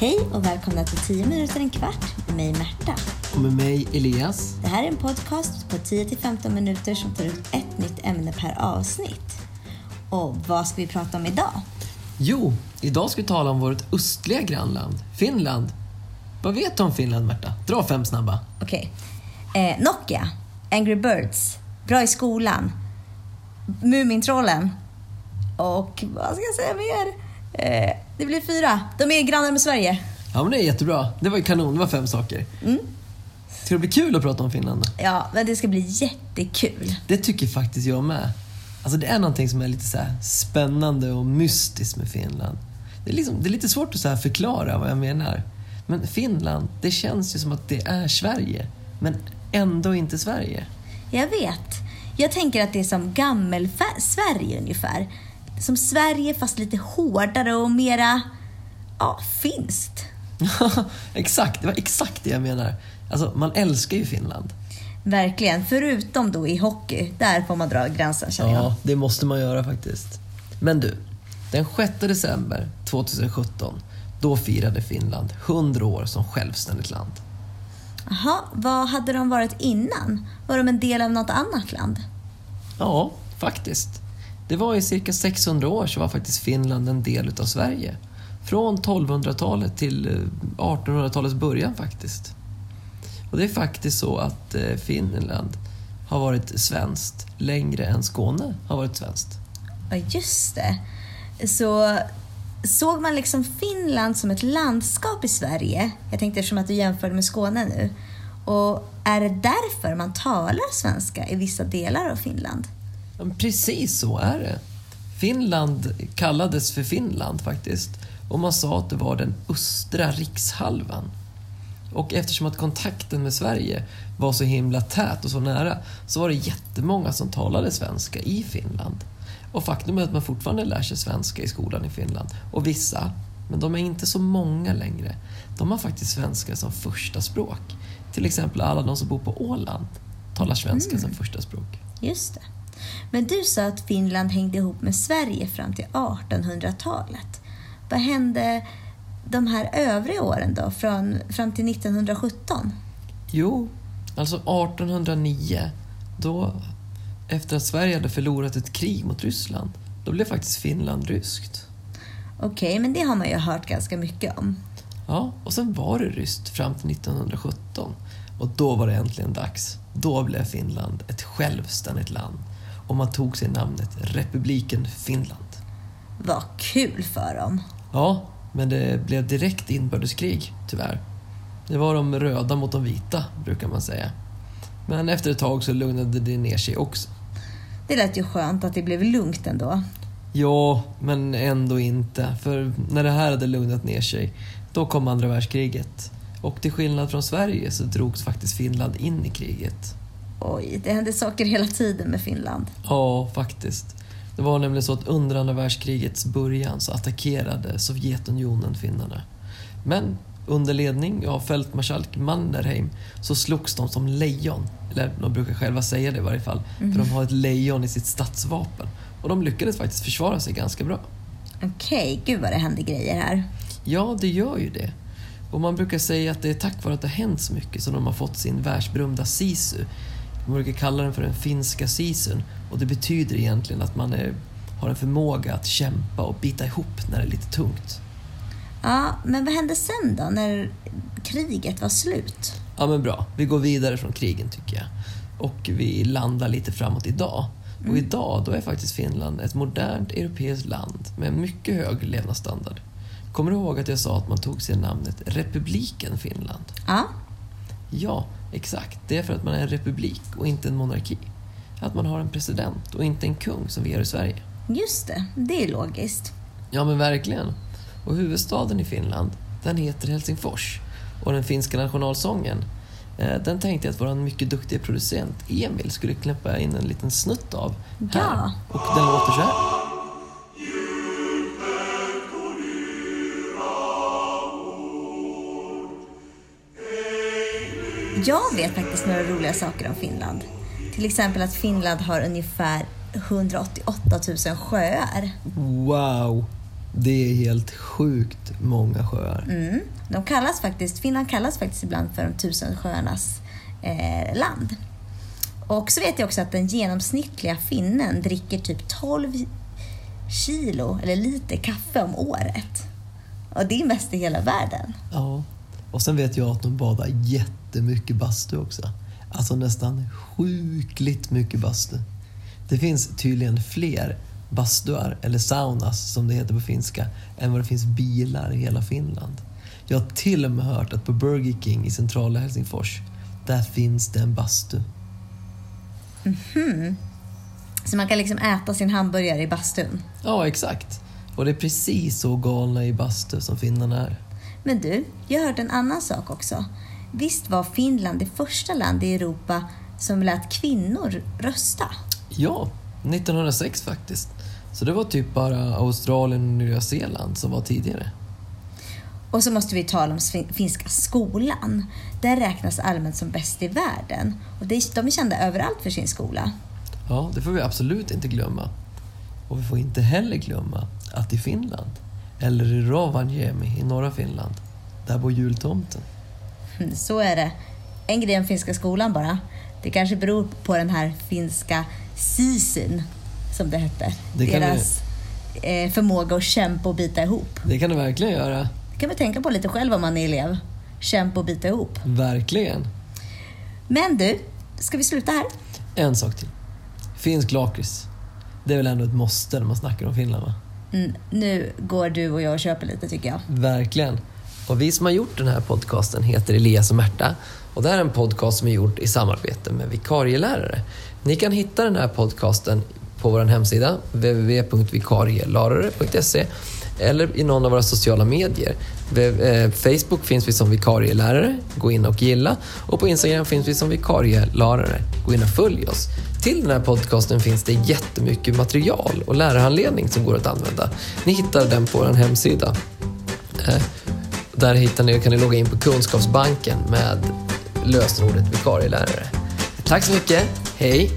Hej och välkomna till 10 minuter en kvart med mig Märta. Och med mig Elias. Det här är en podcast på 10-15 minuter som tar ut ett nytt ämne per avsnitt. Och vad ska vi prata om idag? Jo, idag ska vi tala om vårt östliga grannland, Finland. Vad vet du om Finland, Märta? Dra fem snabba. Okej. Eh, Nokia, Angry Birds, Bra i skolan, Mumintrollen och vad ska jag säga mer? Eh, det blir fyra. De är grannar med Sverige. Ja, men det är jättebra. Det var ju kanon. Det var fem saker. Mm. Ska det bli kul att prata om Finland? Ja, men det ska bli jättekul. Det tycker faktiskt jag med. Alltså det är någonting som är lite så spännande och mystiskt med Finland. Det är, liksom, det är lite svårt att så förklara vad jag menar. Men Finland, det känns ju som att det är Sverige. Men ändå inte Sverige. Jag vet. Jag tänker att det är som gammel-Sverige ungefär. Som Sverige fast lite hårdare och mera, ja, finskt. exakt, det var exakt det jag menar. Alltså, man älskar ju Finland. Verkligen. Förutom då i hockey. Där får man dra gränsen känner jag. Ja, det måste man göra faktiskt. Men du, den 6 december 2017, då firade Finland 100 år som självständigt land. Jaha, vad hade de varit innan? Var de en del av något annat land? Ja, faktiskt. Det var i cirka 600 år så var faktiskt Finland en del utav Sverige. Från 1200-talet till eh, 1800-talets början faktiskt. Och det är faktiskt så att eh, Finland har varit svenskt längre än Skåne har varit svenskt. Ja, just det. Så såg man liksom Finland som ett landskap i Sverige? Jag tänkte eftersom att du jämförde med Skåne nu. Och är det därför man talar svenska i vissa delar av Finland? Precis så är det. Finland kallades för Finland faktiskt. Och man sa att det var den östra rikshalvan. Och eftersom att kontakten med Sverige var så himla tät och så nära så var det jättemånga som talade svenska i Finland. Och faktum är att man fortfarande lär sig svenska i skolan i Finland. Och vissa, men de är inte så många längre, de har faktiskt svenska som första språk. Till exempel alla de som bor på Åland talar svenska mm. som första språk. Just det. Men du sa att Finland hängde ihop med Sverige fram till 1800-talet. Vad hände de här övriga åren då, från, fram till 1917? Jo, alltså 1809, då efter att Sverige hade förlorat ett krig mot Ryssland, då blev faktiskt Finland ryskt. Okej, okay, men det har man ju hört ganska mycket om. Ja, och sen var det ryskt fram till 1917. Och då var det äntligen dags. Då blev Finland ett självständigt land och man tog sig namnet Republiken Finland. Vad kul för dem! Ja, men det blev direkt inbördeskrig, tyvärr. Det var de röda mot de vita, brukar man säga. Men efter ett tag så lugnade det ner sig också. Det lät ju skönt att det blev lugnt ändå. Ja, men ändå inte. För när det här hade lugnat ner sig, då kom andra världskriget. Och till skillnad från Sverige så drogs faktiskt Finland in i kriget. Oj, det hände saker hela tiden med Finland. Ja, faktiskt. Det var nämligen så att under andra världskrigets början så attackerade Sovjetunionen finnarna. Men under ledning av fältmarskalk Mannerheim så slogs de som lejon. Eller de brukar själva säga det i varje fall. Mm. För de har ett lejon i sitt statsvapen. Och de lyckades faktiskt försvara sig ganska bra. Okej, okay, gud vad det hände grejer här. Ja, det gör ju det. Och man brukar säga att det är tack vare att det har hänt så mycket som de har fått sin världsberömda sisu. Man brukar kalla den för den finska sisun och det betyder egentligen att man är, har en förmåga att kämpa och bita ihop när det är lite tungt. Ja, men vad hände sen då, när kriget var slut? Ja, men bra. Vi går vidare från krigen tycker jag. Och vi landar lite framåt idag. Mm. Och idag då är faktiskt Finland ett modernt europeiskt land med mycket hög levnadsstandard. Kommer du ihåg att jag sa att man tog sig namnet Republiken Finland? Ja. Ja, exakt. Det är för att man är en republik och inte en monarki. Att man har en president och inte en kung som vi har i Sverige. Just det, det är logiskt. Ja, men verkligen. Och huvudstaden i Finland, den heter Helsingfors. Och den finska nationalsången, eh, den tänkte jag att vår mycket duktiga producent Emil skulle knäppa in en liten snutt av här. Ja. Och den låter så här. Jag vet faktiskt några roliga saker om Finland. Till exempel att Finland har ungefär 188 000 sjöar. Wow! Det är helt sjukt många sjöar. Mm. De kallas faktiskt, Finland kallas faktiskt ibland för de tusen sjöarnas eh, land. Och så vet jag också att den genomsnittliga finnen dricker typ 12 kilo eller liter kaffe om året. Och det är mest i hela världen. Ja. Och sen vet jag att de badar jättemycket bastu också. Alltså nästan sjukligt mycket bastu. Det finns tydligen fler bastuar, eller saunas som det heter på finska, än vad det finns bilar i hela Finland. Jag har till och med hört att på Burger King i centrala Helsingfors, där finns det en bastu. Så man kan liksom äta sin hamburgare i bastun. Ja, exakt. Och det är precis så galna i bastu som finnarna är. Men du, jag hörde en annan sak också. Visst var Finland det första land i Europa som lät kvinnor rösta? Ja, 1906 faktiskt. Så det var typ bara Australien och Nya Zeeland som var tidigare. Och så måste vi tala om fin- finska skolan. Den räknas allmänt som bäst i världen. Och de är kända överallt för sin skola. Ja, det får vi absolut inte glömma. Och vi får inte heller glömma att i Finland, eller i Rovaniemi i norra Finland, där bor jultomten. Mm, Så är det. En grej om finska skolan bara. Det kanske beror på den här finska sisin, som det hette. Det kan Deras eh, förmåga att kämpa och bita ihop. Det kan du verkligen göra. Det kan man tänka på lite själv om man är elev. Kämpa och bita ihop. Verkligen. Men du, ska vi sluta här? En sak till. Finsk lakrits. Det är väl ändå ett måste när man snackar om Finland va? Mm, nu går du och jag och köper lite tycker jag. Verkligen. Och vi som har gjort den här podcasten heter Elias och Märta. Och det här är en podcast som är gjord i samarbete med vikarielärare. Ni kan hitta den här podcasten på vår hemsida www.vikarielärare.se eller i någon av våra sociala medier. Eh, Facebook finns vi som vikarielärare, gå in och gilla. Och på Instagram finns vi som vikarielärare, gå in och följ oss. Till den här podcasten finns det jättemycket material och lärarhandledning som går att använda. Ni hittar den på vår hemsida. Eh, där hittar ni, kan ni logga in på Kunskapsbanken med lösenordet vikarielärare. Tack så mycket, hej!